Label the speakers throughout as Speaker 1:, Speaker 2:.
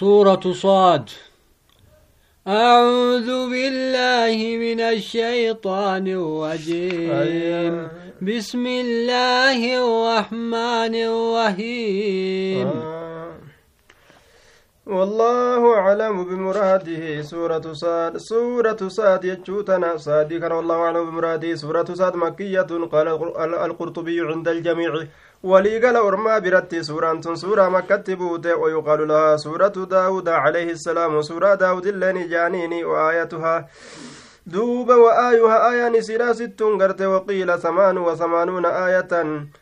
Speaker 1: سورة صاد. أعوذ بالله من الشيطان الرجيم. بسم الله الرحمن الرحيم.
Speaker 2: والله أعلم بمراده. سورة صاد سورة صاد يجوتنا. صادي كان والله أعلم بمراده. سورة صاد مكية. قال القرطبي عند الجميع. وليقل أرما برتي. سورة سورة مكة بوته ويقال لها سورة داود عليه السلام. سورة داود اللين جانيني وآيتها دوب وآيها آية نسيرا ست قرت وقيل ثمان وثمانون آية.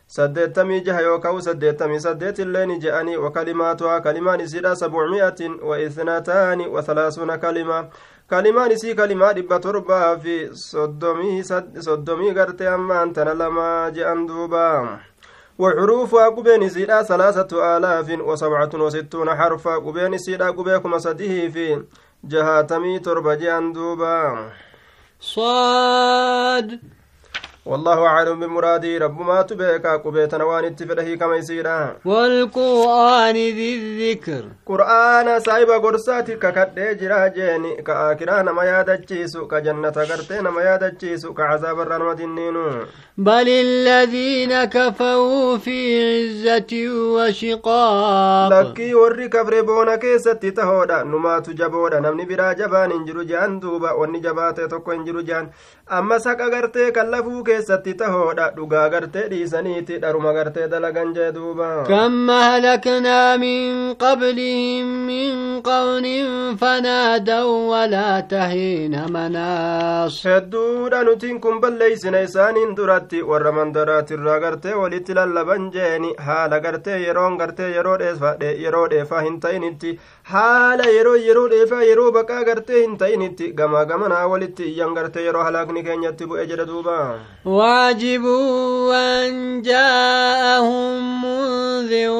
Speaker 2: سدتمي جه يوكاو سدتمي سدت اللين جاني وكلماتها كلمان نسيرا سبعمائة وإثنتان وثلاثون كلمة. kalimaan isii kalimaa dhibba torbaa fi soddomii garte ammaan tana lama je'an duuba وحروفها قبين سيدا ثلاثة آلاف وسبعة وستون حرفا قبين سيدا قبيكم سديه في جهاتمي تربجان دوبا.
Speaker 1: صاد
Speaker 2: والله أعلم بمرادي رب ما تبيك قبيتنا وأن اتفره كما يسيرا
Speaker 1: والقرآن ذي الذكر.
Speaker 2: قرآن سايبا قرساتي ككد جرا جيني كآكرا نما يادجيسو كجنة قرتي نما يادجيسو كعذاب النينو.
Speaker 1: بل الذين كفروا في عزة وشقاق.
Speaker 2: لكي وري كفر بونا كيستي تهودا نما تجبودا نمني برا جبان انجرو جان دوبا وني جباتي تكو انجرو جان. أما ساك أغرتي كلفو keessatti tahoodha dhugaa gartee dhiisaniiti dharuma gartee dalagan jee duuba.
Speaker 1: Kamma halaknaa min qablihim min qawnin fanaadaw walaa tahiina manaas.
Speaker 2: Hedduudha nutiin kun balleeysina isaaniin duratti warra mandaraatirraa gartee walitti lallaban jeeni haala gartee yeroon gartee yeroo dheefadhe yeroo dheefaa hin ta'initti haala yeroo yeroo dheefaa yeroo baqaa gartee hin ta'initti gamaa gamanaa walitti iyyan gartee yeroo halaakni keenyatti bu'e jedha duuba.
Speaker 1: واجبوا أن جاءهم منذر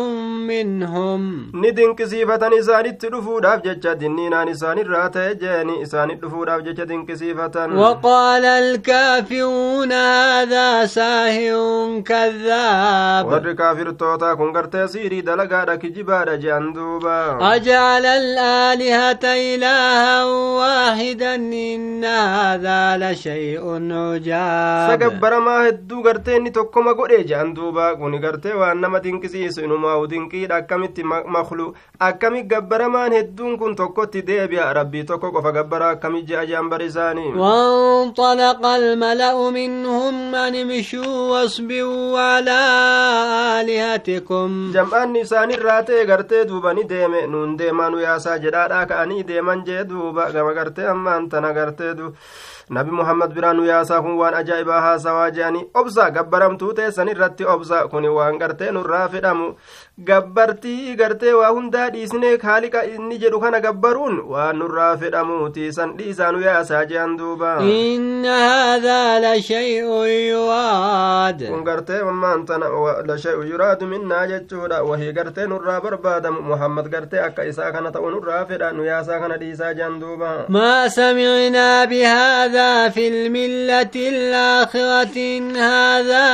Speaker 1: منهم.
Speaker 2: ندن كسيفة إسانت دفوداف جتشا دنينان إسان الرات جاني إسان دفوداف جتشا دن كسيفة
Speaker 1: وقال الكافرون هذا ساهر كذاب
Speaker 2: ور كافر توتا كن قرتي سيري دلقا كجبارا جاندوبا
Speaker 1: أجعل الآلهة إلها واحدا إن هذا لشيء عجاب
Speaker 2: gabbaramaa hedduu gartee inni tokkoma godhe jean duuba kuni gartee waan nama dinqisiisu inumaa dinqiidha akkamitti maklu akkami gabbaramaan hedduun kun tokkotti deebi'a rabbii tokko qofa gabbara akkami je'a jean bar isaanii
Speaker 1: وانطلق الملأ منهم أن امشوا واصبروا على آلهتكم
Speaker 2: jam'aan isaan irraa ta'e gartee duuba ni deeme nuun deemaa nu yaasaa jedhaadhaa ka'anii deeman jee duuba gama gartee nabi muhammad biraan yaasaa kun waan ajaa'ibaa haasawaa je'anii obsa gabbaramtuu teessan irratti obsa kun waan gartee nurraa fedhamu gabbartii gartee waa hundaa dhiisnee haaliqa inni jedhu kana gabbaruun waan nurraa fedhamuuti san dhiisaanu yaasaa je'an duuba
Speaker 1: inna haadaa lashay'un yuraad
Speaker 2: kun gartee mammaan tana lashay'un yuraadu minnaa jechuudha wahii gartee nurraa barbaadamu muhammad gartee akka isaa kana ta'u nurraa fedha nu yaasaa kana dhiisaa je'an duuba
Speaker 1: maa samicnaa bihaadaa fi lmillati الآخرة إن هذا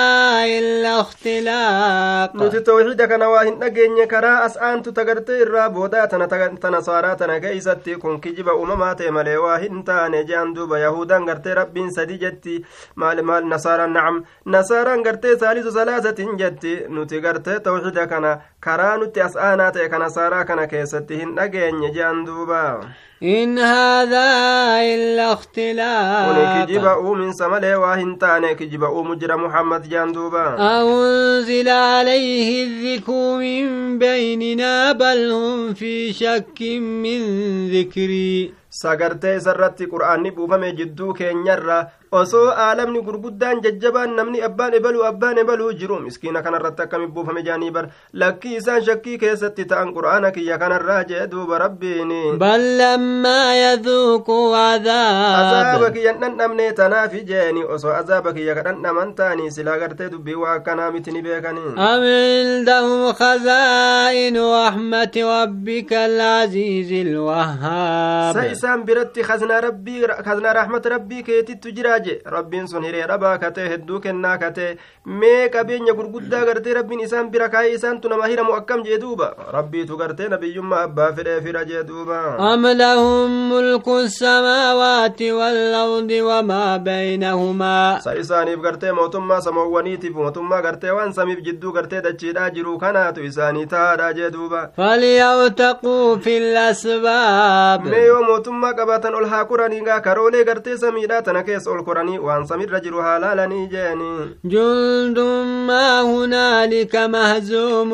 Speaker 1: إلا اختلاق
Speaker 2: nuti tawxiida kana waa hin dhageenye karaa as aantu tagartee irraa boodaa tana saaraa tana keeysatti kun kijiba uumamaa ta'e malee waa hin taane jean duuba yahudaan gartee rabbiin sadi jetti maal maal nasaaraan nacam nasaaraan gartee saalisu salaasatin jetti nuti gartee tawxiida kana karaa nutti as aanaa ta'e kana saaraa kana keessatti hin dhageenye jean duuba
Speaker 1: إن هذا إلا
Speaker 2: kijiba uuminsa malee waa hin taane kijiba uumu jira muhammad jaan duuba
Speaker 1: أنزل عليه الذكر من بيننا بل هم في شك من ذكري
Speaker 2: sagartee isarratti qur'aanni buufame jidduu keenyarra osoo aalamni gurguddaan jajjabaan namni abbaan ebaluu abbaan ebaluu jiru miskiina kanarratti akkami buufame jaanii bar lakkii isaan shakkii keessatti ta'an qur'aana kiyya kanarraa jee duuba rabbiini
Speaker 1: بل لما يذوقوا
Speaker 2: azaaba kiyyan dhandhamne tanaafi jeeni osoo azaaba kiyya ka dhandhaman taanii silaa gartee dubbii waa akkanaa miti ni beekanii
Speaker 1: أم عندهم خزائن رحمة ربك العزيز الوهاب
Speaker 2: isaan biratti kaznaa rabbii kaznaa rahmata rabbii keetittu jiraa je rabbiin sun hiree dhabaa katee hedduu kennaa katee mee qabeenya gurguddaa gartee rabbiin isaan bira kaayee isaantu nama hiramu akkam jee duuba rabbiitu gartee nabiyyummaa abbaa fedhee fira jee duuba
Speaker 1: أم لهم ملك السماوات والأرض وما بينهما
Speaker 2: sa isaaniif gartee mootummaa samoowwaniitiif mootummaa gartee waan samiif jidduu gartee dachiidhaa jiru kanaatu isaanii tahaadha jee duuba
Speaker 1: في الأسباب
Speaker 2: mee yoo mootummaa qabaatan ol haa koranii gaa karoolee gartee samiidhaa tana keessa ol koranii waan samirra jiru haa laalanii jeeni
Speaker 1: جند ما هنالك مهزوم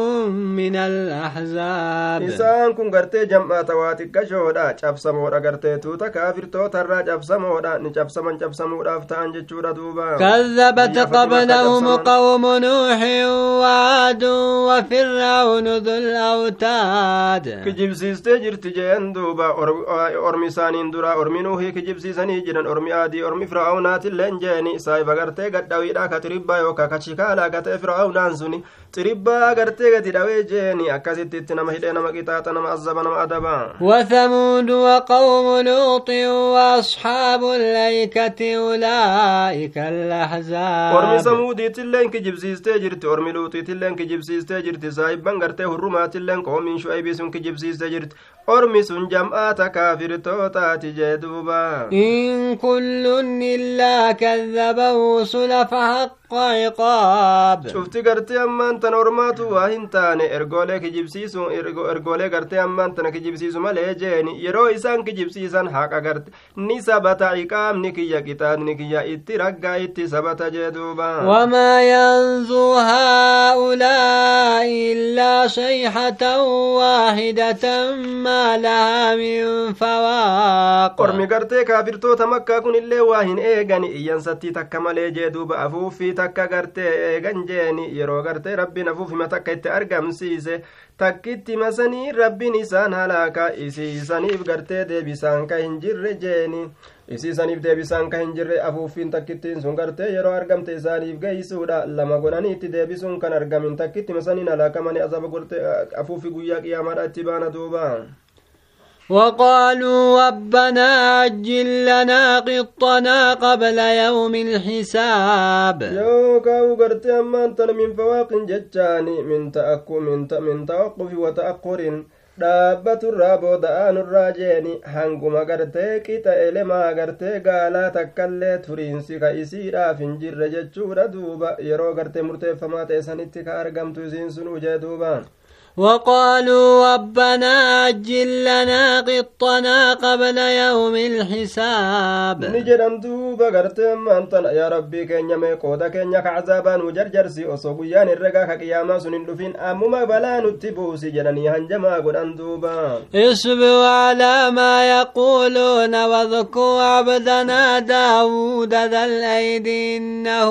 Speaker 1: من الأحزاب
Speaker 2: isaan kun gartee jam'aata waa xiqqashoodha cabsamoodha gartee tuuta kaafirtootarraa cabsamoodha ni cabsaman cabsamuudhaaf ta'an jechuudha duuba
Speaker 1: قبلهم
Speaker 2: cabsaman.
Speaker 1: قوم نوح وعاد وفرعون ذو الأوتاد
Speaker 2: kijibsiistee jirti jeen duuba Or- ormi isaaniin dura ormi nuuhii kijibsiisanii jiran ormi aadii ormi saahiba gartee gadhawiidha ka xiribbaa yookaa ka chikaalaa ka ta'e fir'aawnaan suni xiribbaa gartee gadi dhawee jeeni akkasitti itti nama hidhee nama qixaaxa nama azaba nama adaba
Speaker 1: وثمود وقوم لوط وأصحاب الأيكة أولئك الأحزاب
Speaker 2: samuudiitilleen kijibsiistee jirti ormi luuxiitilleen kijibsiistee jirti saahibban gartee hurrumaatilleen qoomiin shu'aybii sun kijibsiistee jirti ormi sun jam'aata kaafirtootaati jee duuba
Speaker 1: إن كل إلا كذب الرسل فحق عقاب
Speaker 2: cufti gartee ammaan ormaatu waa hin taane ergoolee kijibsiisu ergoolee gartee ammaan tana kijibsiisu malee jeeni yeroo isaan kijibsiisan haqa garte ni sabata iqaamni kiyya qixaadni kiyya itti raggaa itti sabata jee duuba.
Speaker 1: Wamaa yanzuu haa'ulaa'i illaa sayhatan waahidatan maa lahaa min fawaaq.
Speaker 2: Ormi gartee kaafirtoota makkaa kun illee waa hin eegan iyyansattii takka malee jee duuba afuuffii takka gartee eegan jeeni yeroo gartee rabbiin afuufima takka itti argamsiise takkitti masanii rabbiin isaan halaaka isiisaniif gartee deebisaan ka hin jirre jeeni isiisaniif deebisaan ka hin jirre afuuffiin takkittiin sun gartee yeroo argamte isaaniif geeysuudha lama godhanii itti deebisuun kan argamin takkitti masaniin halaakamanii gorte afuuffi guyyaa qiyaamaadha itti baana duuba
Speaker 1: وقالوا ربنا عجل لنا قطنا قبل يوم الحساب
Speaker 2: yookaan gartee ammaan tana min fawaaqin jechaani min ta'akku min ta min tawaqqufi wa ta'aqqurin dhaabbaturraa booda'aanurraa jeeni hanguma gartee qixa elemaa gartee gaalaa takkallee turiinsi ka isiidhaaf hin jirre jechuudha duuba yeroo gartee murteeffamaa ta'e sanitti ka argamtu isiin sun ujee duuba
Speaker 1: وقالوا ربنا عجل لنا قطنا قبل يوم الحساب.
Speaker 2: نجد أن دوبا قرتم يا ربي كنيا مي قودا كنيا كعذابا نجر جرسي أصوبو يان الرقا كقياما سنين لفين أموما بلا نتبو سجنني هنجما قد أن دوبا
Speaker 1: اسبوا على ما يقولون واذكوا عبدنا داود ذا الأيد إنه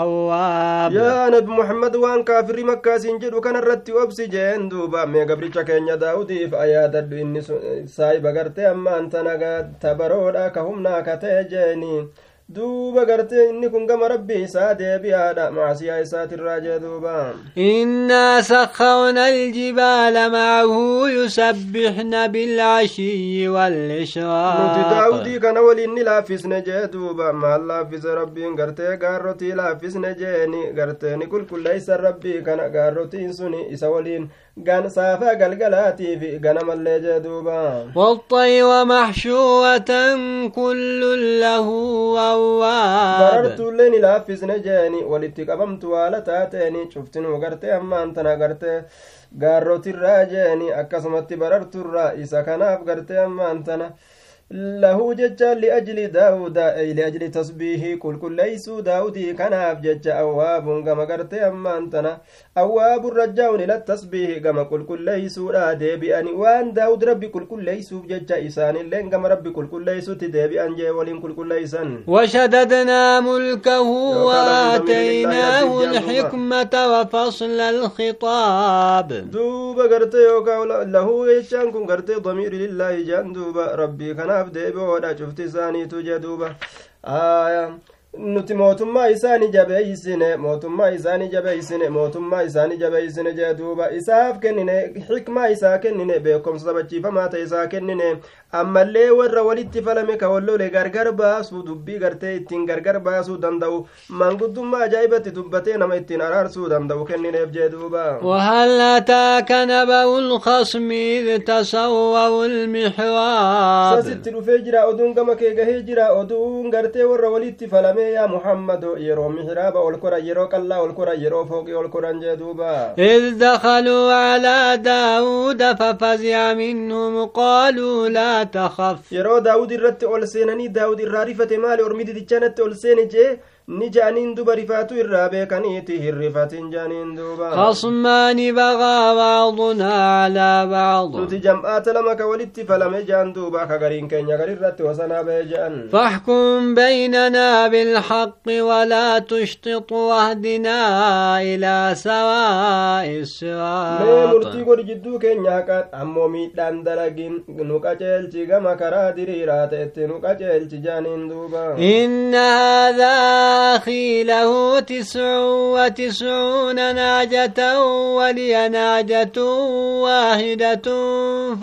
Speaker 1: أواب
Speaker 2: يا نبي محمد وان كافر مكة سنجد وكان الرتي obsi jeen duuba mee gabricha keenya daawudiif ayaadadhu inni saahiba gartee ammaan tana ga- tabaroodha ka humnaa ka ta'e jeeni duuba gartee inni kun gama rabbii isaa deebi'aadha maasiyaa isaatirraa jee duuba
Speaker 1: إنا سخرنا الجبال معه يسبحن بالعشي
Speaker 2: nuti
Speaker 1: والإشراق
Speaker 2: daawudii kana waliin ni laaffisne jee duuba maal laaffise rabbiin gartee gaarrotii laaffisne jeeni gartee ni qulqulleeysan rabbii kana gaarrotiin suni isa waliin gan saafaa galgalaatii fi ganamallee jee duuba
Speaker 1: والطير محشورة كل له أواب
Speaker 2: barartuullee ni laaffisne jeeni walitti qabamtu haala taateeni cuftinuu gartee ammaan tana gartee gaarrotirraa jeeni akkasumatti bararturraa isa kanaaf gartee ammaan tana له جج لأجل داوود أي لأجل تسبيه كل كل ليس داودي كان أبجج أواب كما قرت أما أنتنا. أواب الرجاون إلى التسبيه كما كل كل ليس رادي بأن وأن داود ربي كل كل ليس بجج إسان.
Speaker 1: لين كما
Speaker 2: ربي
Speaker 1: كل
Speaker 2: كل ليس تدي بأن جيولين كل كل ليس وشددنا ملكه وآتيناه
Speaker 1: الحكمة وفصل الخطاب.
Speaker 2: دوب قرت يوكا له جج كم قرت ضمير لله جان. ربي كان kanaaf deebi'oodha cufti isaaniitu jee duuba nuti mootummaa isaani jabeeysine mootummaa isaani jabeeysine mootummaa isaani jabeeysine jee duuba isaaf kennine xikmaa isaa kennine beekomsa sabachiifamaa ta'e isaa kennine ammallee warra walitti falame ka wallole gargar baasuu dubbii gartee ittiin gargar baasuu danda'u manguddummaa ajaa'ibatti dubbatee nama ittiin araarsuu danda'u kennineef jee duuba
Speaker 1: وهل أتاك نبأ الخصم إذ تسووا المحراب
Speaker 2: jira oduun gartee warra walitti falame yaa muhammado yeroo mihraaba ol koran yeroo qallaa ol koran yeroo fooqii ol koran jee duuba
Speaker 1: إذ دخلوا على داود ففزع منهم قالوا لا تخف.
Speaker 2: يرو داود الرت أول سينني داود الرارفة مال ارمي دي كانت أول سينجه ني جانين دو بريفاتو الرابه كانيتي هرفات جانين دو
Speaker 1: خصمان بغى بعضنا على بعض.
Speaker 2: تو جمعات لما كولت فلم جان دو با كغرين كين غري الرت وسنا بيجان.
Speaker 1: فاحكم بيننا بالحق ولا تشطط واهدنا إلى سواء
Speaker 2: السواء مرتي غور جدو كين يا كات امومي داندلغين نوكاتيل gama karaa diriiraa ta'etti nu qaceelchi jaaniin duuba
Speaker 1: إن هذا أخي له تسع وتسعون ناجة ولي ناجة واحدة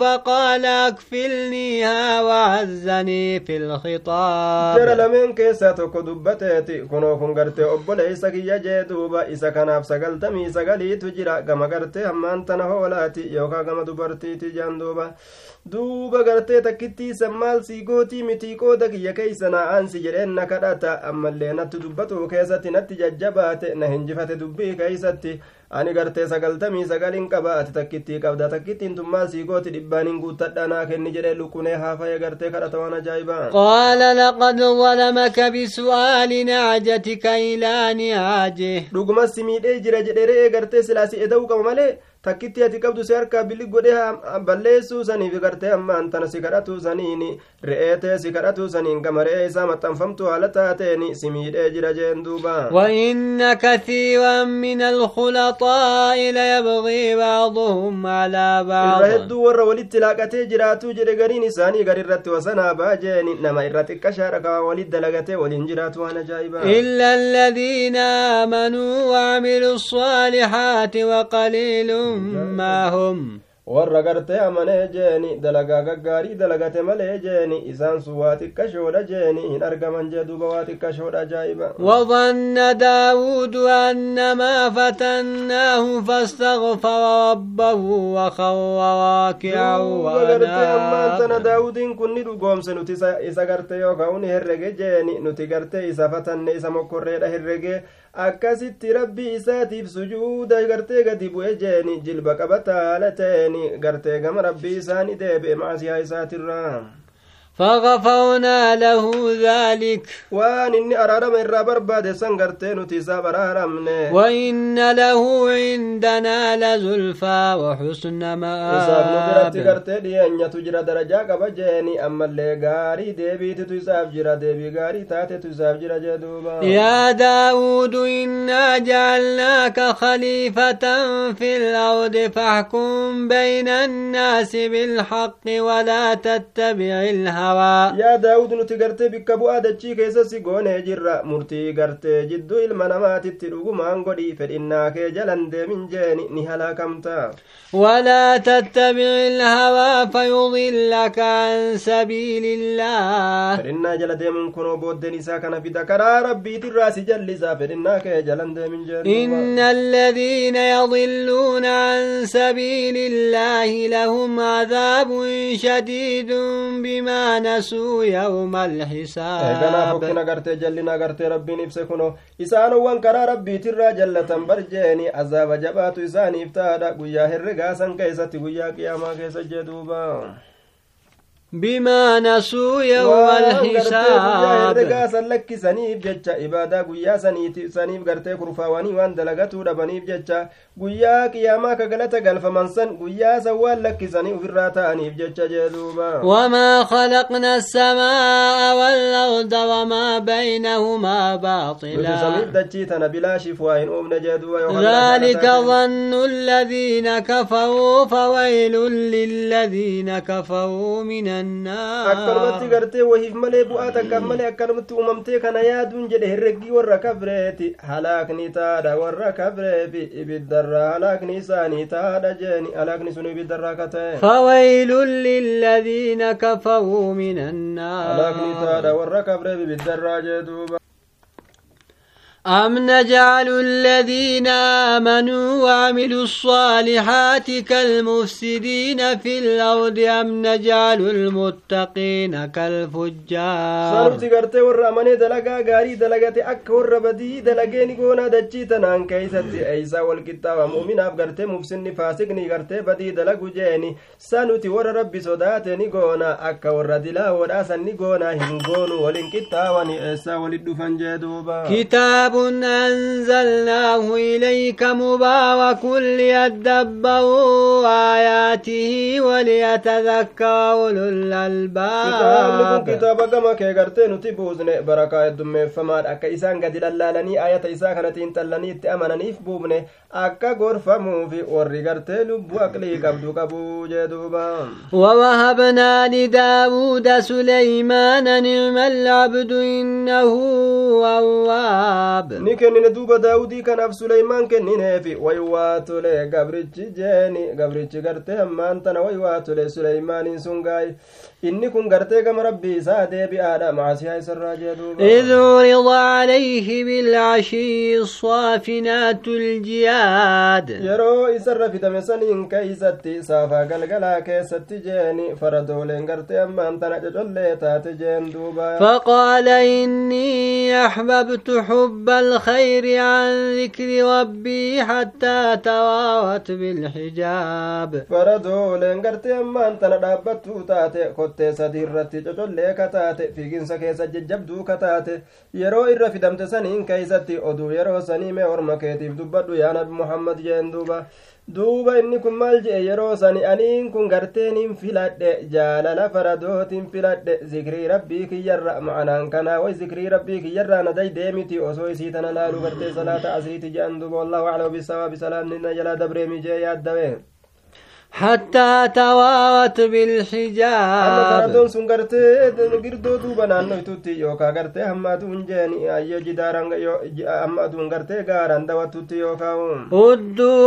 Speaker 1: فقال أكفلنيها وعزني في
Speaker 2: jara
Speaker 1: الخطاب
Speaker 2: lameen keessaa tokko dubbateeti kunoo kun gartee obboleeysa kiyya jee duuba isa kanaaf sagaltamii sagaliitu jira gama gartee hammaan tana hoolaati yookaan gama dubartiiti jaan duuba duuba gartee takkittii san maal sii gootii mitii qooda kiyya keeysa naa aansi jedheen na kadhata ammallee natti dubbatu keessatti natti jajjabaate na hinjifate dubbii keeysatti ani gartee sagaltamii sagalin qaba ati takkittii qabda takkittiin tun maal sii gooti dhibbaaniin guuttadha naa kenni jedhee lukkunee haafaye gartee kadhata waan ajaa'ibaa
Speaker 1: قال لقد ظلمك بسؤال نعجتك إلى نعاجه
Speaker 2: dhuguma si miidhee jira jedhe re'ee gartee silaasi eda'uu qaba malee takkitti ati qabdu si harkaa billi godhee balleessuu saniif gartee ammaan tana si kadhatuu saniin re'ee tee si kadhatuu saniin gama re'ee isaa maxxanfamtu haala taateen si miidhee jira jeen duuba
Speaker 1: وإن كثيرا من الخلطاء ليبغي بعضهم على
Speaker 2: irra
Speaker 1: بعض
Speaker 2: hedduu warra walitti laaqatee jiraatuu jedhe gariin isaanii gari irratti wasanaa baajeeni nama irra xiqqashaadha ka walit dalagatee waliin jiraatu waan ajaa'ibaa
Speaker 1: إلا الذين آمنوا وعملوا الصالحات وقليل ما هم
Speaker 2: warra gartee amanee jeeni dalagaa gaggaarii dalagate malee jeeni isaan sun waa xiqqashoodha jeeni hin argaman jee duuba waa xiqqashoodha ajaa'iba
Speaker 1: وظن داود أنما فتناه فاستغفر ربه وخر راكعا
Speaker 2: duuba gartee ammaan tana daawudiin kun ni dhugoomse nuti isa- gartee yookaan ni herrege jeeni nuti gartee isa fatanne isa mokkorreedha herrege akkasitti rabbii isaatiif sujuuda gartee gadi bu'e jeeni jilba qabataa haala ta'eeni gartee gama rabbii isaani deebi'e maasiyaa isaatirraa
Speaker 1: فغفونا له ذلك.
Speaker 2: وان اني ارار من رابر بعد سنغرتين تيساب
Speaker 1: وإن له عندنا لزلفى وحسن
Speaker 2: ما ان يتجرى درجا قبجيني اما اللي غاري ديبي تتساب جرى ديبي غاري تاتي تساب جرى جدوبا
Speaker 1: يا داوود إنا جعلناك خليفة في الأرض فاحكم بين الناس بالحق ولا تتبع الهوى.
Speaker 2: Yaa daawud nuti gartee bikka bu'aa dachii keessa si goonee jirra murtii gartee jidduu ilma namaatitti dhugumaan godhi fedhinnaa kee jalan deemin jeeni ni halaakamta
Speaker 1: ولا تتبع الهوى فيضلك عن سبيل الله
Speaker 2: fedhinnaa jala deemuun kunoo booddeen isaa kana fida karaa rabbiitirraa si jallisaa fedhinnaa kee jalan deemin jeen
Speaker 1: الذين يضلون عن سبيل الله لهم عذاب شديد بما نسوا يوم الحساب
Speaker 2: fokkina gartee jallina gartee rabbiin ibse kuno isaanowwan karaa rabbiitirraa jallatan barjeeni azaaba jabaatu isaaniif taadha guyyaa herregaa san keessatti guyyaa qiyaamaa keessa
Speaker 1: يوم
Speaker 2: waan gartee guyyaa
Speaker 1: الحساب
Speaker 2: herregaa san lakkisaniif jecha ibaadaa guyyaa saniif gartee kurfaawanii waan dalagatuu dhabaniif jecha guyyaa qiyaamaa ka galata galfaman san guyyaa san waan lakkisanii ufirraa ta'aniif jecha jee duuba
Speaker 1: وما خلقنا السماء والأرض وما بينهما
Speaker 2: nuti
Speaker 1: باطلا
Speaker 2: samiif dachii tana bilaashiif waa hin uumne jee duuba yookaan
Speaker 1: ذلك
Speaker 2: lafa
Speaker 1: ظن الذين كفروا فويل للذين كفروا من النار
Speaker 2: akkanumatti gartee wahiif malee bu'aa takkaaf malee akkanumatti uumamtee kana yaaduun jedhe herreggii warra kafreeti halaakni taadha warra kafreefi ibiddarraa halaakni isaanii taadha jeeni halaakni sun ibiddarraa ka ta'e
Speaker 1: فويل للذين كفروا من النار
Speaker 2: halaakni taadha warra kafreef ibiddarraa jee duuba
Speaker 1: أم نجعل الذين آمنوا وعملوا الصالحات كالمفسدين في الأرض أم نجعل المتقين كالفجار
Speaker 2: صاروتي قرتي ورى غاري دلقاتي أك ورى بدي قونا دجيتنا عن كيسة أيسا والكتاب مؤمنا بقرتي مفسن فاسقني قرتي بدي دلقو جيني سانوتي ورى ربي صداتي أك ورى دلا ورى سن والكتاب أيسا والدفن جدوبا كتاب
Speaker 1: كتاب أنزلناه إليك مبارك ليدبروا آياته وليتذكر أولو الألباب.
Speaker 2: كتاب كما كيغرتي نتي بوزن بركة الدم فما أكا إسان قد للالني آية إسان خنت انتلني تأمنا نيف بوبن أكا غرفة موفي ورغرتي لبو أقلي قبدو قبو جدوبا
Speaker 1: ووهبنا لداود سليمان نعم العبد إنه
Speaker 2: ni kennine duuba daawudii kanaaf suleymaan kennineefi way waa tole gabrichi jeeni gabrichi gartee hammaan tana way inni kun gartee gama rabbii isaa deebi'aadha maasiyaa isarraa jee duuba
Speaker 1: إذ عرض عليه بالعشي الصافنات الجياد
Speaker 2: yeroo isarra fidame saniin keeysatti saafaa galgalaa keessatti jeeni faradooleen gartee ammaan tana cocollee taate jeen duuba
Speaker 1: فقال إني أحببت حب الخير عن ذكر ربي حتى توارت بالحجاب
Speaker 2: faradooleen gartee ammaan tana dhaabbattuu taate kottee sadii irratti cocollee kataate fiiginsa keessa jajjabduu kataate yeroo irra fidamte saniin keeysatti oduu yeroo sanii mee orma keetiif dubbadhu yaa nabi muhammad jeen duuba duuba inni kun maal jedhe yeroo sani aniin kun garteeniin filadhe jaalala faradootiin filadhe zikrii rabbii kiyyarra ma'anaan kanaa way zikrii rabbii kiyyarraa na daydee miti osoo isii tana laalu gartee salaata asriiti jedhan duuba wallahu aclamu bisawaabi salaamni na jalaa dabreemi jee yaaddawe
Speaker 1: حتى
Speaker 2: تواوت
Speaker 1: بالحجاب.
Speaker 2: أنا دون سنغرت غردو دو بنا نو يو كا غرت هم دون جاني اي جدارن يو هم دون غرت
Speaker 1: غارن دو توتي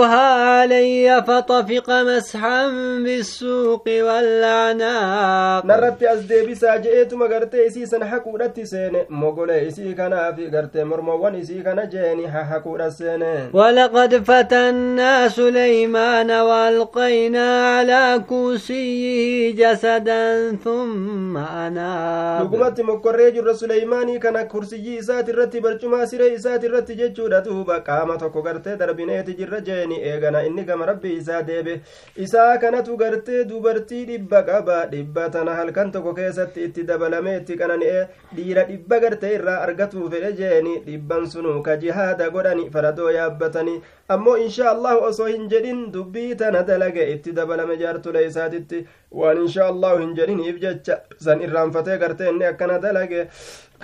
Speaker 1: علي فطفق مسحا بالسوق والعناق
Speaker 2: نرت از دي بي ساجيت مغرت اي سي سن حقو دتي سين مغول اي سي في غرت. مرمو ون اي جاني حقو دسين
Speaker 1: ولقد فتنا سليمان والقين وألقينا على كرسيه جسدا ثم أناب
Speaker 2: jirra suleymaanii kana kursiyyii isaati irratti barcumaa siree isaati irratti jechuudha duuba qaama tokko gartee darbineeti jirra jeeni eegana inni gama rabbii isaa deebe isaa kanatu gartee dubartii dhibba qaba dhibba tana halkan tokko keessatti itti dabalame itti qanani'e dhiira dhibba gartee irraa argatuu fedhe jeeni dhibban sunu ka jihaada godhani faradoo yaabbatanii ammoo insha allahu osoo hin jedhin dubbii tana itti dabalame jaartule isaatitti waan insha allahu hin jedhiniif jecha san irraanfatee gartee inni akkana dalage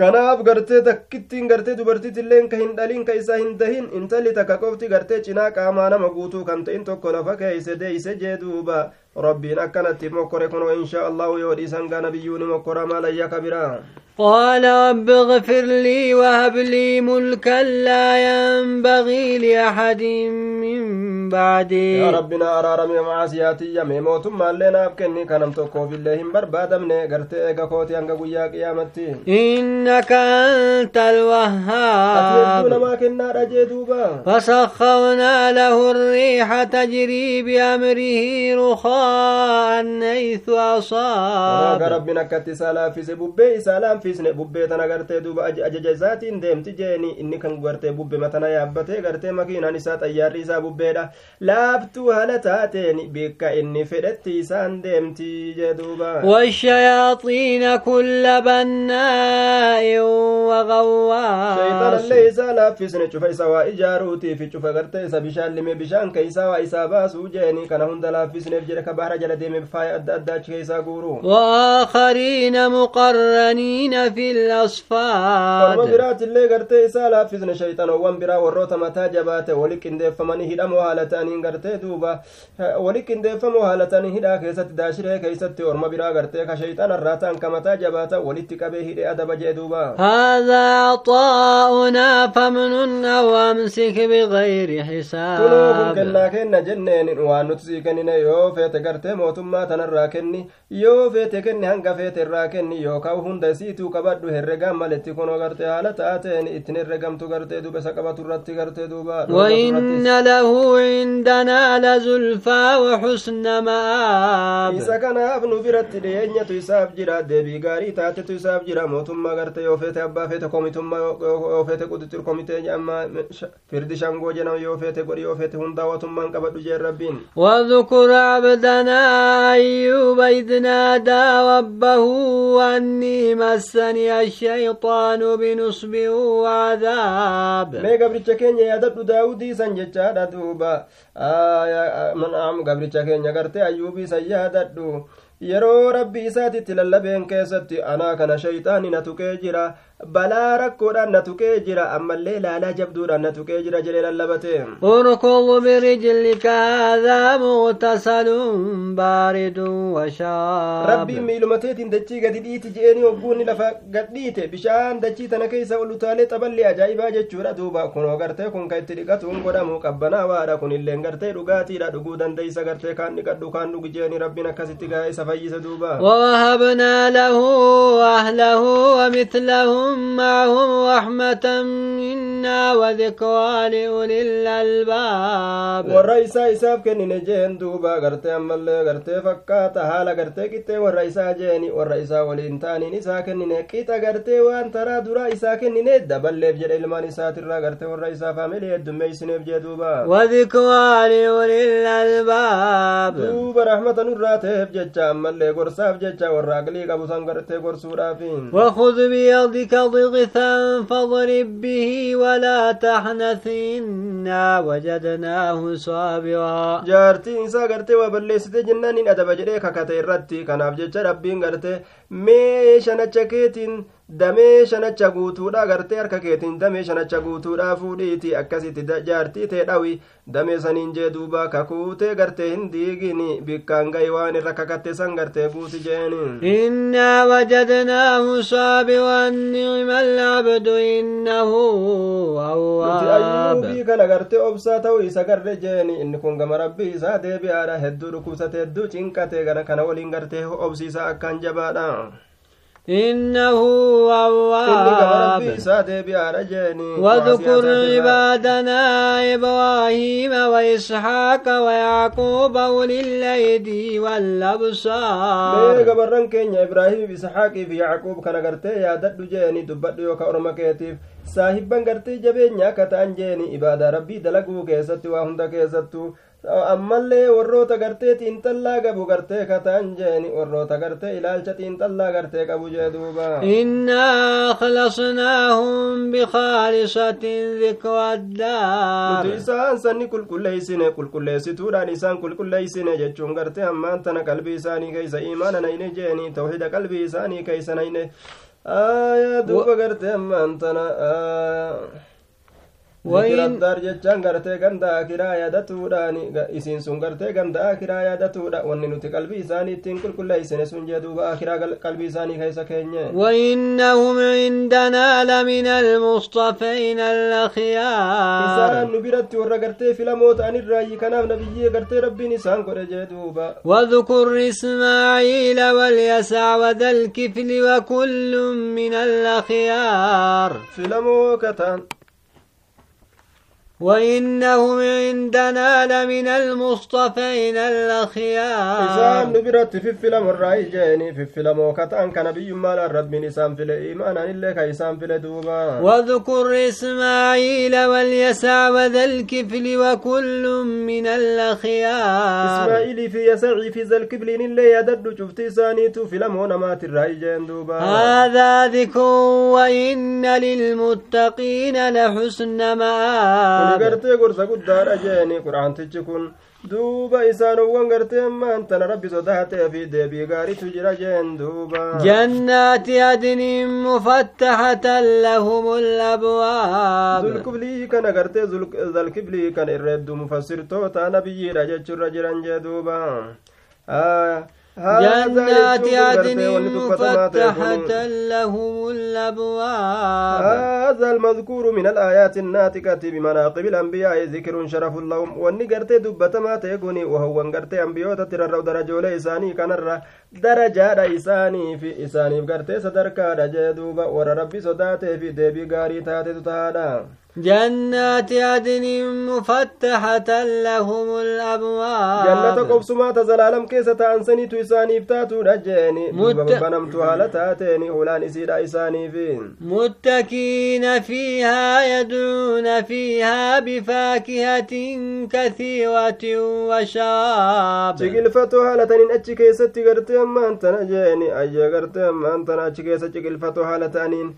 Speaker 2: kanaaf gartee takkittiin gartee dubartiitilleen ka hin dhalin ka isa hin dahin intalli takka qofti gartee cinaa qaamaa nama guutuu kan ta'in tokko lafa keeyse deeyse jee duuba rabbiin akkanatti mokkore kunoo insha allahu yoo dhiisan gaa nabiyyuuni mokkora maalayya kabiraa
Speaker 1: قال رب اغفر لي وهب لي ملكا لا ينبغي لأحد من بعدي
Speaker 2: yaa rabbina araarame macaasiyaatiyya mee mootummaa illee naaf kenni kanam tokkoof illee hin barbaadamne gartee eega kooti hanga guyyaa qiyaamatti
Speaker 1: إنك أنت الوهاب
Speaker 2: kennaadha jee duuba
Speaker 1: فسخرنا له الريح تجري بأمره رخاء
Speaker 2: النيث
Speaker 1: أصاب
Speaker 2: رب ربنا كت سلام في سبب سلام في سنب بب تنا قرت دوب أج أج جزات إن دم تجني إن كان قرت بب ما تنا يابته قرت ما كي ناني سات أيار ريزا بب دا لابتو هلا تاتني
Speaker 1: بك إن فدت سان
Speaker 2: دم تجدوب والشياطين كل بناء وغوا شيطان اللي سلام في سنب شوف إسوا إجاروتي في شوف قرت سبيشان لم بيشان كيسوا إسابا سوجني كان هندلا في سنب جرك adda addaa achi keeysaa guuru
Speaker 1: وآخرين مقرنين في الأصفاد
Speaker 2: hidhamoo haala ta'aniin gartee duuba wali qindeeffamoo haala ta'anii hidhaa keessatti daashiree keessatti orma biraa gartee ka shayxaanarraa ta'an ka mataa jabaata walitti qabee hidhee adaba jee duuba
Speaker 1: هذا عطاؤنا فمن أو أمسك بغير حساب
Speaker 2: nuti sii kennine yoo feete gartee mootummaa tanarraa kenni yoo feete kenni hanga feete irraa kenni yookaan hunda isiituu qabadhu herregaan maletti kunoo gartee haala taateen ittiin herregamtu gartee duuba isa qabatu irratti gartee duuba
Speaker 1: وإن له عندنا لزلفى وحسن مآب
Speaker 2: isa kanaaf nu biratti dhiyeenyatu isaaf jira deebii gaarii taatetu isaaf jira mootummaa gartee yoo feete abbaa feete komitummaa yoo feete quxuxur komitee amma firdi shangoo jedhamu yoo feete godhi yoo feete hundaawwatummaan qabadhu jeen rabbiin
Speaker 1: واذكر عبدنا أيوب إذ نادى ربه أني مسني الشيطان بنصب وعذاب
Speaker 2: mee gabricha keenya yaadadhu daawudii san jechaadha duuba naam gabricha keenya gartee ayyuubii san yaadadhu yeroo rabbi isaatitti lallabeen keessatti anaa kana shayxaani na tuqee jira balaa rakkoodhaan na tuqee jira ammallee laalaa jabduudhaan na tuqee jira jedhee lallabate
Speaker 1: اركض برجلك هذا مغتسل بارد وشراب
Speaker 2: rabbiin miilumateetiin dachii gadi dhiiti je'eenii hogguunni lafa gadhiite bishaan dachii tana keessa ol utaalee xaballee ajaa'ibaa jechuudha duuba kunoo gartee kun ka itti dhiqatuun godhamu qabbanaawaadha kun illeen gartee dhugaatiidha dhuguu dandeeysa gartee kaan dhiqadhu kaan dhugi je'anii rabbiin akkasitti gaa isa fayyise duuba
Speaker 1: ووهبنا له أهله ومثلهم معهم رحمة منا وذكرى لأولي الألباب
Speaker 2: isaaf kennine jeen duuba gartee ammallee gartee fakkaata haala gartee qixxee warra isaa jeeni warra isaa waliin taaniin isaa kennine qixa gartee waan taraa duraa isaa kennine daballeef jedhe ilmaan isaatirraa gartee warra isaa faamilee heddummeeysineef jee duuba
Speaker 1: وذكرى لأولي الألباب
Speaker 2: rahmata nurraa ta'eef jecha ammallee gorsaaf jecha warra aqlii qabu san gartee gorsuudhaafi
Speaker 1: وخذ بيدك الأرض غثا فاضرب به ولا تحنث إنا وجدناه صابرا.
Speaker 2: جارتي إنسا قرتي وبرليس تجنن إن أدب جريك كان أبجج ربين قرتي. Mee shanacha keetiin damee shanacha guutuudha gartee harka keetiin damee shanacha guutuudha fuudhiiti akkasitti jaartii tee dhawi damee saniin jee duuba kakuutee gartee hin diigini bikkaan gahi waan irra kakatte san gartee guuti
Speaker 1: وجدناه صابرا نعم العبد إنه
Speaker 2: nuti
Speaker 1: أواب
Speaker 2: ayyuubii kana gartee obsaa ta'uu isa garre jeeni inni kun gama rabbii isaa deebi'aadha hedduu dhukkubsate hedduu cinqate gara kana waliin gartee obsiisaa akkaan jabaadha
Speaker 1: إنه
Speaker 2: inni gama rabbii
Speaker 1: أواب
Speaker 2: isaa deebi'aadha jeeni
Speaker 1: واذكر عبادنا إبراهيم وإسحاق ويعقوب أولي الأيدي
Speaker 2: mee
Speaker 1: والأبصار
Speaker 2: gabarran keenya ibraahimiif isxaaqii fi yacquub kana gartee yaadadhu jeeni dubbadhu yooka orma keetiif saahibban gartee jabeenya akka ta'an jeeni ibaadaa rabbii dalaguu keessatti waa hunda keessattu ammallee warroota gartee xiinxallaa qabu gartee ka ta'an jeeni warroota gartee ilaalcha xiinxallaa gartee qabu jee duuba
Speaker 1: بخالصة ذكر
Speaker 2: nuti
Speaker 1: الدار
Speaker 2: isaan sanni qulqulleeysine qulqulleessituudhaan isaan qulqulleeysine jechuun gartee ammaan tana qalbii isaanii keeysa imaana nayne jeeni tawxida qalbii isaanii keeysa nayne aya duuba gartee ammaan tana
Speaker 1: Wayin-
Speaker 2: zikraddaar jechaan gartee ganda akiraa yaadatuudhaan isiin sun gartee ganda akiraa yaadatuudha wanni nuti qalbii isaanii ittiin qulqulleeysine sun jee duuba akiraa gal- qalbii isaanii keeysa keenye
Speaker 1: وإنهم عندنا لمن المصطفين الأخيار
Speaker 2: isaan nu biratti warra gartee filamoo ta'anirraayi kanaaf nabiyyii gartee rabbiin isaan godhe jee duuba
Speaker 1: واذكر إسماعيل واليسع وذا الكفل وكل من الأخيار
Speaker 2: filamoo kataan
Speaker 1: وإنهم عندنا لمن المصطفين الأخيار.
Speaker 2: إسان نبرت في فيلم الرأي جاني في فيلم وقت أنك نبي ما لرد من إسان في الإيمان إليك إسان في الدوبة
Speaker 1: واذكر إسماعيل واليسع وذا الكفل وكل من الأخيار.
Speaker 2: إسماعيل في يسع في ذا الكفل إلا يدد شفت إساني تو فيلم ونمات الرأي جاني دوبا.
Speaker 1: هذا ذكر وإن للمتقين لحسن
Speaker 2: مآب.
Speaker 1: مآب
Speaker 2: gartee gorsa guddaadha jeeni qur'aantichi kun duuba isaanowwan gartee ammaan tana rabbi sodaatee fi deebii gaariitu jira jeen duuba
Speaker 1: jannaati adnin mufattaxatan lahum labwaab
Speaker 2: zulkiblii kana gartee zalkiblii kana irreeddu mufassirtoota nabiyyiidha jechurra jiran jee duuba
Speaker 1: جنات عدن مفتحة لهم الأبواب.
Speaker 2: هذا المذكور من الآيات الناتقة بمناقب الأنبياء ذكر شرف لهم. واني قرتي دبت ما تيقوني وهو قرتي أنبيوتا ترى درجة لإساني كان درجة إساني في إساني قرتي صدركا رجدوبا ور ربي صداتي في ديبي غاري تاتي تتادا
Speaker 1: جنات عدن مفتحة لهم الأبواب.
Speaker 2: جنة قبسما تزلالم كيسة أنسني تيساني فتاتو رجيني. مت... بنمت هالتاتيني هلان إسيدا إساني فين.
Speaker 1: متكين فيها يدعون فيها بفاكهة كثيرة وشراب.
Speaker 2: شكل فتو هالتانين أتش كيسة قرتي أما أنت نجيني أجي قرتي أما أنت نأتش كيسة شكل فتو هالتانين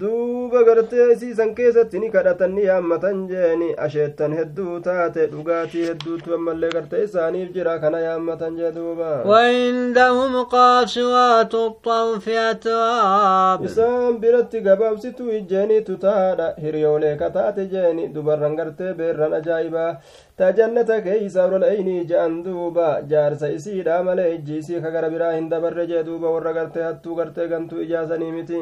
Speaker 2: duuba gartee isiisan keessatti ni kadhatan ni yaammatan jeeni asheettan hedduu taate dhugaatii hedduutu ammallee gartee isaaniif jira kana yaammatan jee duuba
Speaker 1: وعندهم قاصرات الطرف أتراب
Speaker 2: isaan biratti gabaabsituu ijjeeniitu taadha hiriyoolee kataate jeeni dubarran gartee beerran ajaa'ibaa ta jannata keeysa olol'aynii ja'an duuba jaarsa isiidha malee ijji isii ka gara biraa hin dabarre jee duuba warra gartee hattuu gartee gantuu ijaasanii miti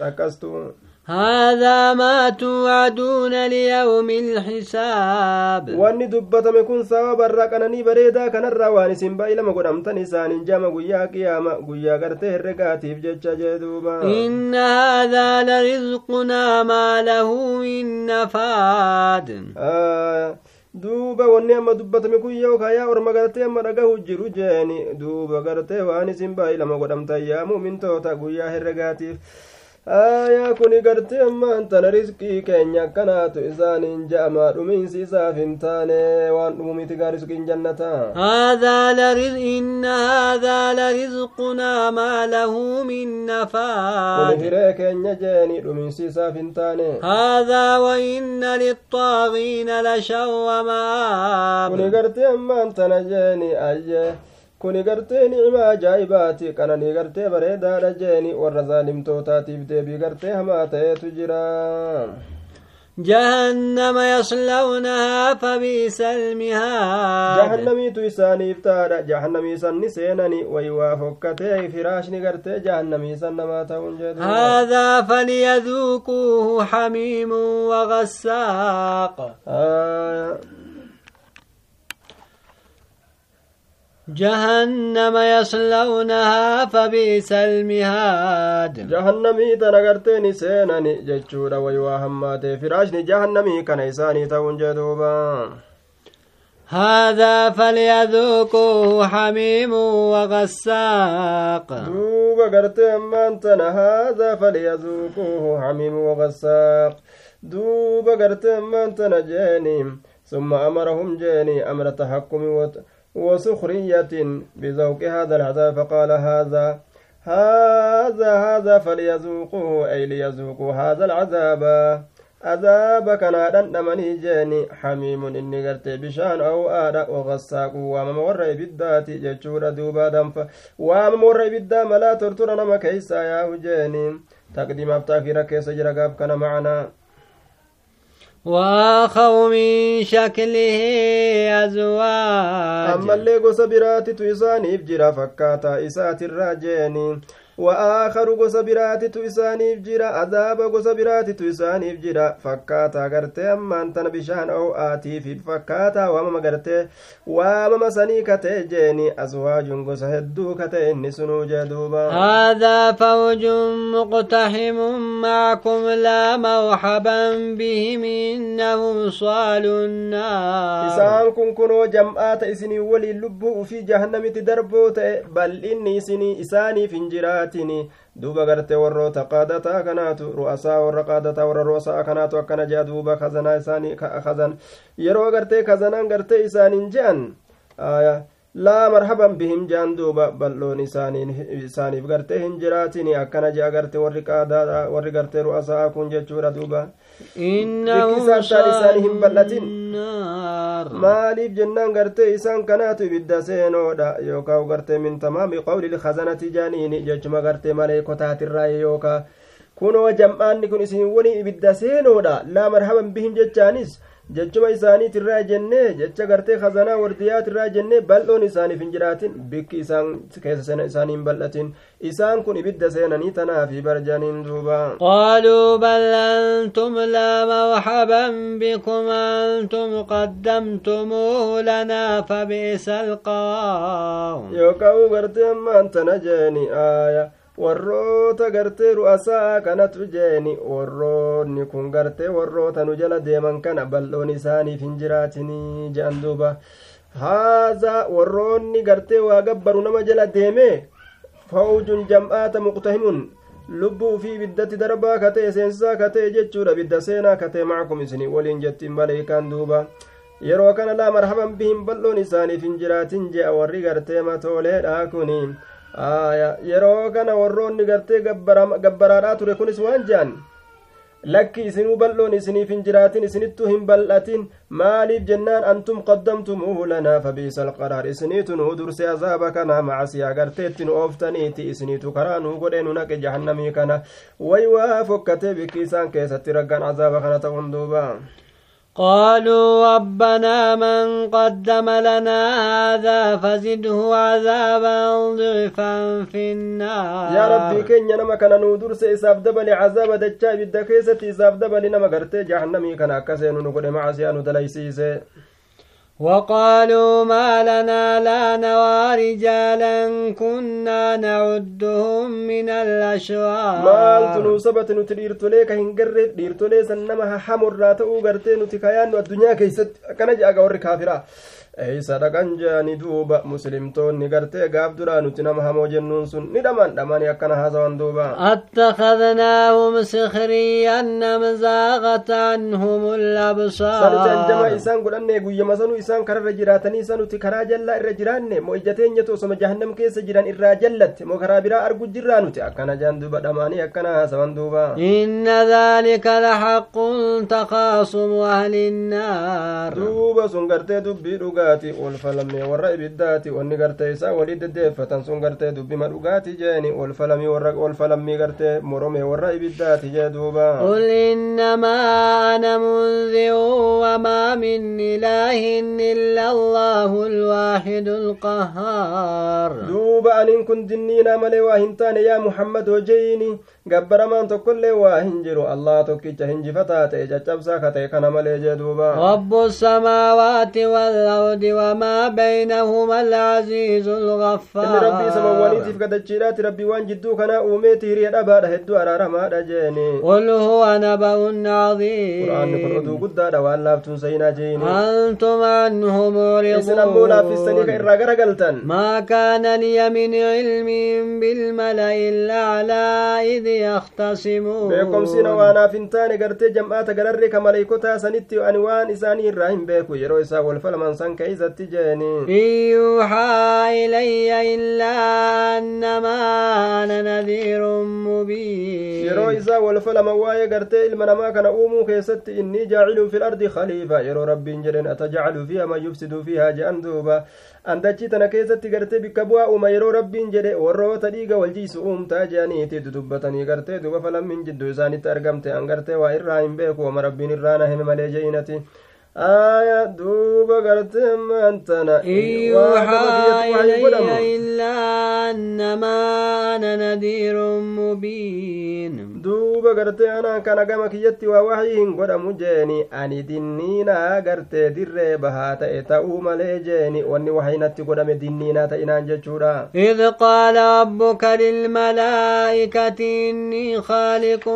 Speaker 2: takkastuu
Speaker 1: هذا ما توعدون ليوم الحساب
Speaker 2: kun sababa irraa qananii bareedaa kanarraa waan isin baay'ilama godhamtan isaaniin jama guyyaa qiyaama guyyaa gartee herregaatiif jecha jee duuba
Speaker 1: إن هذا لرزقنا ما له من نفاد
Speaker 2: duuba wanni amma dubbatame kun yoo kayaa orma gartee amma dhagahu jiru jeeni duuba gartee waan isin baay'ilama godhamtan yaa muumintoota guyyaa herregaatiif aayaa kuni gartee ammaan tana riskii keenya akkanaatu isaaniin ja'ama dhumiinsi isaaf hin taane waan dhumu miti gaa riskiin jannata
Speaker 1: هذا لرزق إن هذا لرزقنا ما له من
Speaker 2: kuni
Speaker 1: نفاد
Speaker 2: hiree keenya jeeni dhumiinsi isaaf hin taane
Speaker 1: هذا وإن للطاغين لشر
Speaker 2: kuni
Speaker 1: مآب
Speaker 2: gartee ammaan tana jeeni ayye kuni gartee nicma ajaa'ibaati qananii gartee bareedaadha jeeni warra zaalimtootaatiif deebii gartee hamaa ta'eetu jira
Speaker 1: جهنم يصلونها فبئس المهاد
Speaker 2: san ni seenani way waa fokkatee firaashni gartee jahannamii san namaa ta'uun jedhu
Speaker 1: هذا فليذوقوه حميم وغساق جهنم يصلونها فبئس المهاد.
Speaker 2: جهنم إذا غرتي نسيناني ججورا ويوهما فراشني جهنم كنيساني تون جدوبا.
Speaker 1: هذا فليذوقوه حميم وغساق.
Speaker 2: دوبا غرتي أمانتنا. هذا فليذوقوه حميم وغساق. دوبا غرتي أمانتنا جاني ثم أمرهم جاني أمر تحكم وطن وسخرية بذوق هذا العذاب فقال هذا هذا هذا فليذوقوه أي ليذوقوا هذا العذاب. عذاب كان دندمني جاني حميم إني قرت بشان أو آدى وغساق. وام مور بالذات جتشور دوبا دنف وام مور بالدا ملا ترتر نما كيسا يا جاني تقديم أفتاكيرا كيس جرقاب كان معنا.
Speaker 1: وخوم شكله أزواج.
Speaker 2: أما اللي قصبراتي تويساني بجرا فكاتا إسات الراجيني. Wa'aakaru gosa biraatitu isaaniif jira adaaba gosa biraatitu isaaniif jira fakkaataa gartee ammaan tana bishaan oo'aatiifi fakkaataa waamama gartee waamama sanii katee jeeni aswaajun gosa hedduu katee inni sunuu jee duuba
Speaker 1: هذا فوج مقتحم معكم لا مرحبا بهم إنهم صالوا النار
Speaker 2: isaan kun kunoo jam'aata isinii waliin lubbuu ufii jahannamitti darboo ta'e bal'inni isinii isaaniif hin jiraatini duuba gartee warroota qaadataa kanaatu ru'asaa warra qaadataa warra ru'asaa kanaatu akkana jea duuba kazanaa isaanii kazan yeroo gartee kazanaan gartee isaaniin je'an laa marhaban bihim jaan duuba bal'oon isaaniif gartee hin jiraatini akkana jea garte warri qaadaadha warri gartee ru'asaa kun jechuudha duuba bikkisaattaan isaanii hin bal'atin maaliif jennaan gartee isaan kanaatu ibidda seenoodha yookaan gartee min tamaami qawli lkhazanati jaaniini jechuma gartee maleekotaatirraa yookaa kunoo jam'aanni kun isin wani ibidda seenoodha laa marhaban bihim jechaanis jechuma isaaniitirraa jennee jecha gartee khazanaa wardiyaatirraa jennee bal'oon isaaniif hin jiraatin bikki isaan keessa sena isaanii hin bal'atin isaan kun ibidda seenanii tanaafi barjaniin duuba
Speaker 1: qaaluu bal antum laa marhaban bikum antum qaddamtumuuhu lanaa fabi'sa alqawaam
Speaker 2: yookaan gartee ammaan tana jeeni aaya warroota gartee ru'asaa kanatu jeeni warroonni kun gartee warroota nu jala deeman kana bal'oon isaaniif hin jiraatinii je'an duuba. Haazaa warroonni gartee waa gabbaru nama jala deeme fawjun jam'aata muqtahimun lubbuu fi ibiddatti darbaa katee seensisaa katee jechuudha. Bidda seenaa katee macakum isinii waliin jettiin maleeykaan duuba. Yeroo kana laa marhaban bihin bal'oon isaaniif hin jiraatin je'a. Warri gartee matooleedha kuni yeroo kana warroonni gartee gabbaraadhaa ture kunis waan jehan lakki isinuu bal'oon isiniif hin jiraatin isinittuu hin bal'atin maaliif jennaan antum qaddamtumuuhu lanaa fabiisa alqaraar isiniitu nuu durse azaaba kana macasiyaa garteetti nu ooftaniiti isiniitu karaa nuu godhee nu naqe jahannamii kana way waa fokkatee bikki isaan keessatti raggan azaaba kana ta'un duuba
Speaker 1: قالوا ربنا من قدم لنا هذا فزده عذابا ضعفا في النار.
Speaker 2: يا ربي كن نما كان نودر سيساف دبل عذاب دجا بدكيسة إساف دبل نما جهنمي كان أكسين نقول معسيان دليسيسي.
Speaker 1: وقالوا ما لنا لا نوى رجالا كنا نعدهم من الأشرار.
Speaker 2: مالت نوسبت نتديرتولي كهنجر ديرتولي سنما حمر راتو غرتي نتكيان الدنيا كيست كان جاء وري كافرا eeysa dhaqan jeani duuba muslimtoonni gartee gaaf duraa nuti nama hamoo jennuun sun ni dhaman dhamani akkana haasawan duuba
Speaker 1: attakadnaahum sikriyan am zaaqat anhum labsaar
Speaker 2: saniti anjama isaan godhanne guyyama sanuu isaan kararra jiraatanii isa nuti karaa jallaa irra jiraanne moo ijateenyatu osoma jahannam keessa jiran irraa jallatte moo karaa biraa argu jirraa nuti akkana jaan duuba dhamaanii akkana haasawan duuba
Speaker 1: inna dhalika laxaqun takaasumu ahli nnaar
Speaker 2: duuba sun gartee dubbii dhugaa dhugaati wal falamee warra ibiddaati wanni gartee isaa walii deddeeffatan sun gartee dubbima dhugaati jeeni wal falamii warra wal falammii gartee morome warra ibiddaati jee duuba
Speaker 1: قل إنما أنا منذر وما من إله إلا الله الواحد القهار
Speaker 2: kun dinniina malee waa hin taane yaa muhammad hojeyni gabbaramaan tokkollee waa hin jiru allah tokkicha hinjifataa ta'e caccabsaa ka ta'e kana malee jee duuba
Speaker 1: رب السماوات والأرض وما بينهما العزيز الغفار
Speaker 2: inni rabbii samawwaniitiif gadachiidhaati rabbii waan jidduu kanaa uumeeti hiriya dhabaadha hedduu araaramaadha jeeni
Speaker 1: قل هو نبأ
Speaker 2: quraanni kun oduu guddaadha waan laaftuun sayinaa jeeni
Speaker 1: أنتم عنه
Speaker 2: isin ammoo laaffistanii ka irraa garagaltan
Speaker 1: ما كان لي من علم بالملأ الأعلى إذ يختصمون
Speaker 2: beekomsiina يختصمون. بكم سين وأنا فنتان غرت جمعات غرر كملائكتا سنت ان وان اسان الرحيم بك يرو اسا والفلم سن
Speaker 1: كيز تجاني الي الا انما أنا نذير مبين
Speaker 2: يرو اسا والفلم واي غرت المنما كان اومو كيست اني جاعل في الأرض خليفه يرو ربي جرن اتجعل فيها ما يفسد فيها جندوبا an dachii tana keessatti gartee bikka bu'aa uuma yeroo rabbiin jedhe warroota dhiiga waljiisu uumtaa jedhaniitti gartee duuba falammin jidduu isaanitti argamte an gartee waa irraa hin beeku wama rabbiin irraa na hime malee je'inati آية دوب قرتم أنت إيوه، إيوه،
Speaker 1: إن يوحى إلي إلا أنما أنا نذير مبين.
Speaker 2: دوب قرت أنا كان قمك يتي ووحيهن قد مجيني. أني دنينا قرت در بها تأوما ليجيني وأني وحينا تقد مدنينا تأنا جتشورا
Speaker 1: إذ قال ربك للملائكة إني خالق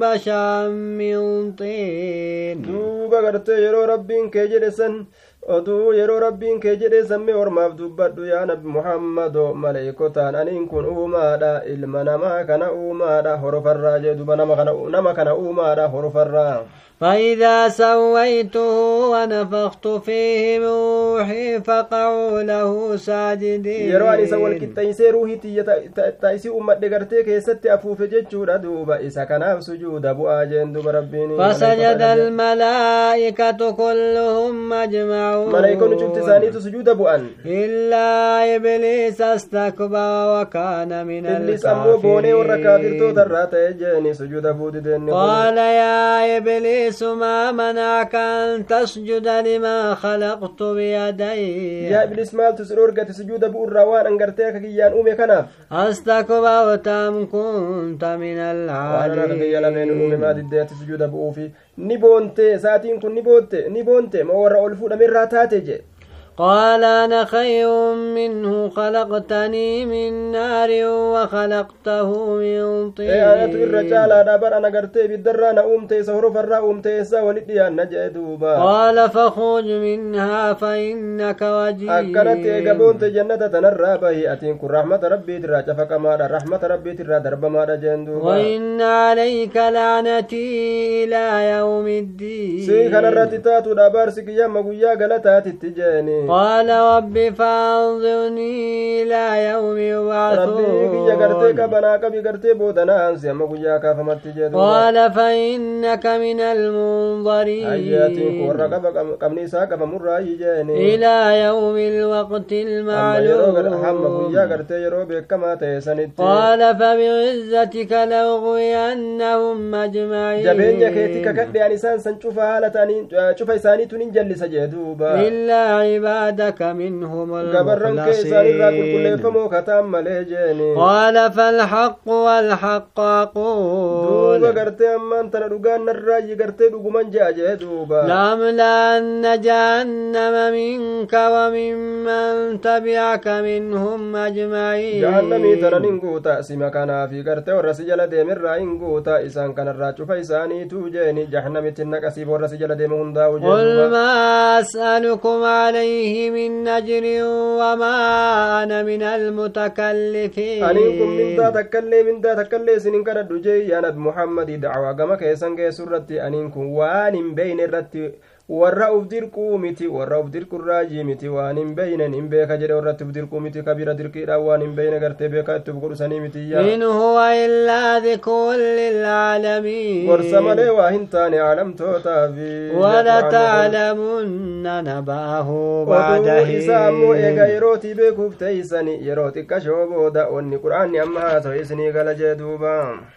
Speaker 1: بشا من طين.
Speaker 2: دوب قرت يرو رب rabbiin kee jedhe san oduu yeroo rabbiin kee jedhee sammee ormaaf dubbadhu yaa nabi muhammado maleeykotaan aniin kun uumaadha ilma namaa kana uumaadha horofarraa jee duba nama kana uumaadha horofarraa
Speaker 1: فإذا سويته ونفخت فيه من روحي فقعوا له ساجدين
Speaker 2: yeroo ani isa walqixxeeysee ruuhitti taa'isii ummadhe gartee keessatti afuufe jechuudha duuba isa kanaaf sujuuda bu'aa jeen duba rabbiin
Speaker 1: فسجد الملائكة كلهم أجمعون
Speaker 2: ملائكة شفت ثانية سجود bu'an
Speaker 1: إلا إبليس استكبر وكان من
Speaker 2: إبليس أمو بوني ورا كافرتو درات جاني سجود بود
Speaker 1: قال يا إبليس ما منعك أن تسجد لما خلقت بيدي؟
Speaker 2: يا إبليس مال تسرور قد سجود بؤر روان أنقرتك كيان أمي كناف
Speaker 1: أستكبرت أم كنت من
Speaker 2: العالين وأنا كي يلمين أمي ما دديت سجود بؤوفي
Speaker 1: نبونتي
Speaker 2: ساتين كن نبونتي. نبونتي ما ورا ألفو من راتاتي جي
Speaker 1: قال أنا خير منه خلقتني من نار وخلقته من طين.
Speaker 2: أنا تقول رجال أنا بر أنا قرتي بالدرة أنا أمتي سهر فرا أمتي سا ولدي أنا جدوبا
Speaker 1: قال فخرج منها فإنك وجيب
Speaker 2: أكلت قبونت جنة تنرى به أتين كن رحمة ربي ترى شفق ما رحمة ربي ترى درب ما جندوبا
Speaker 1: وإن عليك لعنتي إلى يوم الدين.
Speaker 2: سي كان الراتتات ودابارسك يا مقويا قلتات التجاني
Speaker 1: قال رب فانظرني إلى يوم يبعثون. قال فإنك من المنظرين. إلى يوم الوقت المعلوم. قال فبعزتك لأغوينهم أجمعين. إلا عباد عبادك منهم المخلصين. قال فالحق والحق أقول. لأملأن جهنم منك وممن تبعك منهم أجمعين.
Speaker 2: جهنمي سما كان في قرتي ورسجل ديم الرأين قوتا إسان كان الراجو فإساني توجيني. جهنمي تنك أسيب ورسجل ديم هندا
Speaker 1: قل ما أسألكم عليه عليه من أجر وما أنا من المتكلفين.
Speaker 2: أنكم من ذا تكلي من ذا تكلي سنين كرد يا نبي محمد دعوة كما كيسان كيسرتي أنكم وان بين الرتي warra uf dirquu miti warra uf dirqurraajii miti waan hin beynen hin beeka jedhe warratti uf dirquu miti kabira dirqiidha waan hin beyne gartee beeka itti uf godhusanii mitiyya
Speaker 1: in huwa illaa dhikrun lilcaalamiin
Speaker 2: gorsa malee waa hin taane caalamtootaafi
Speaker 1: walataclamunna naba'ahu bacda
Speaker 2: isa ammoo eega yerootii beekuuf teeysani yeroo xiqqashoo booda wanni qur'aanni amma haasawe isinii gala jee duuba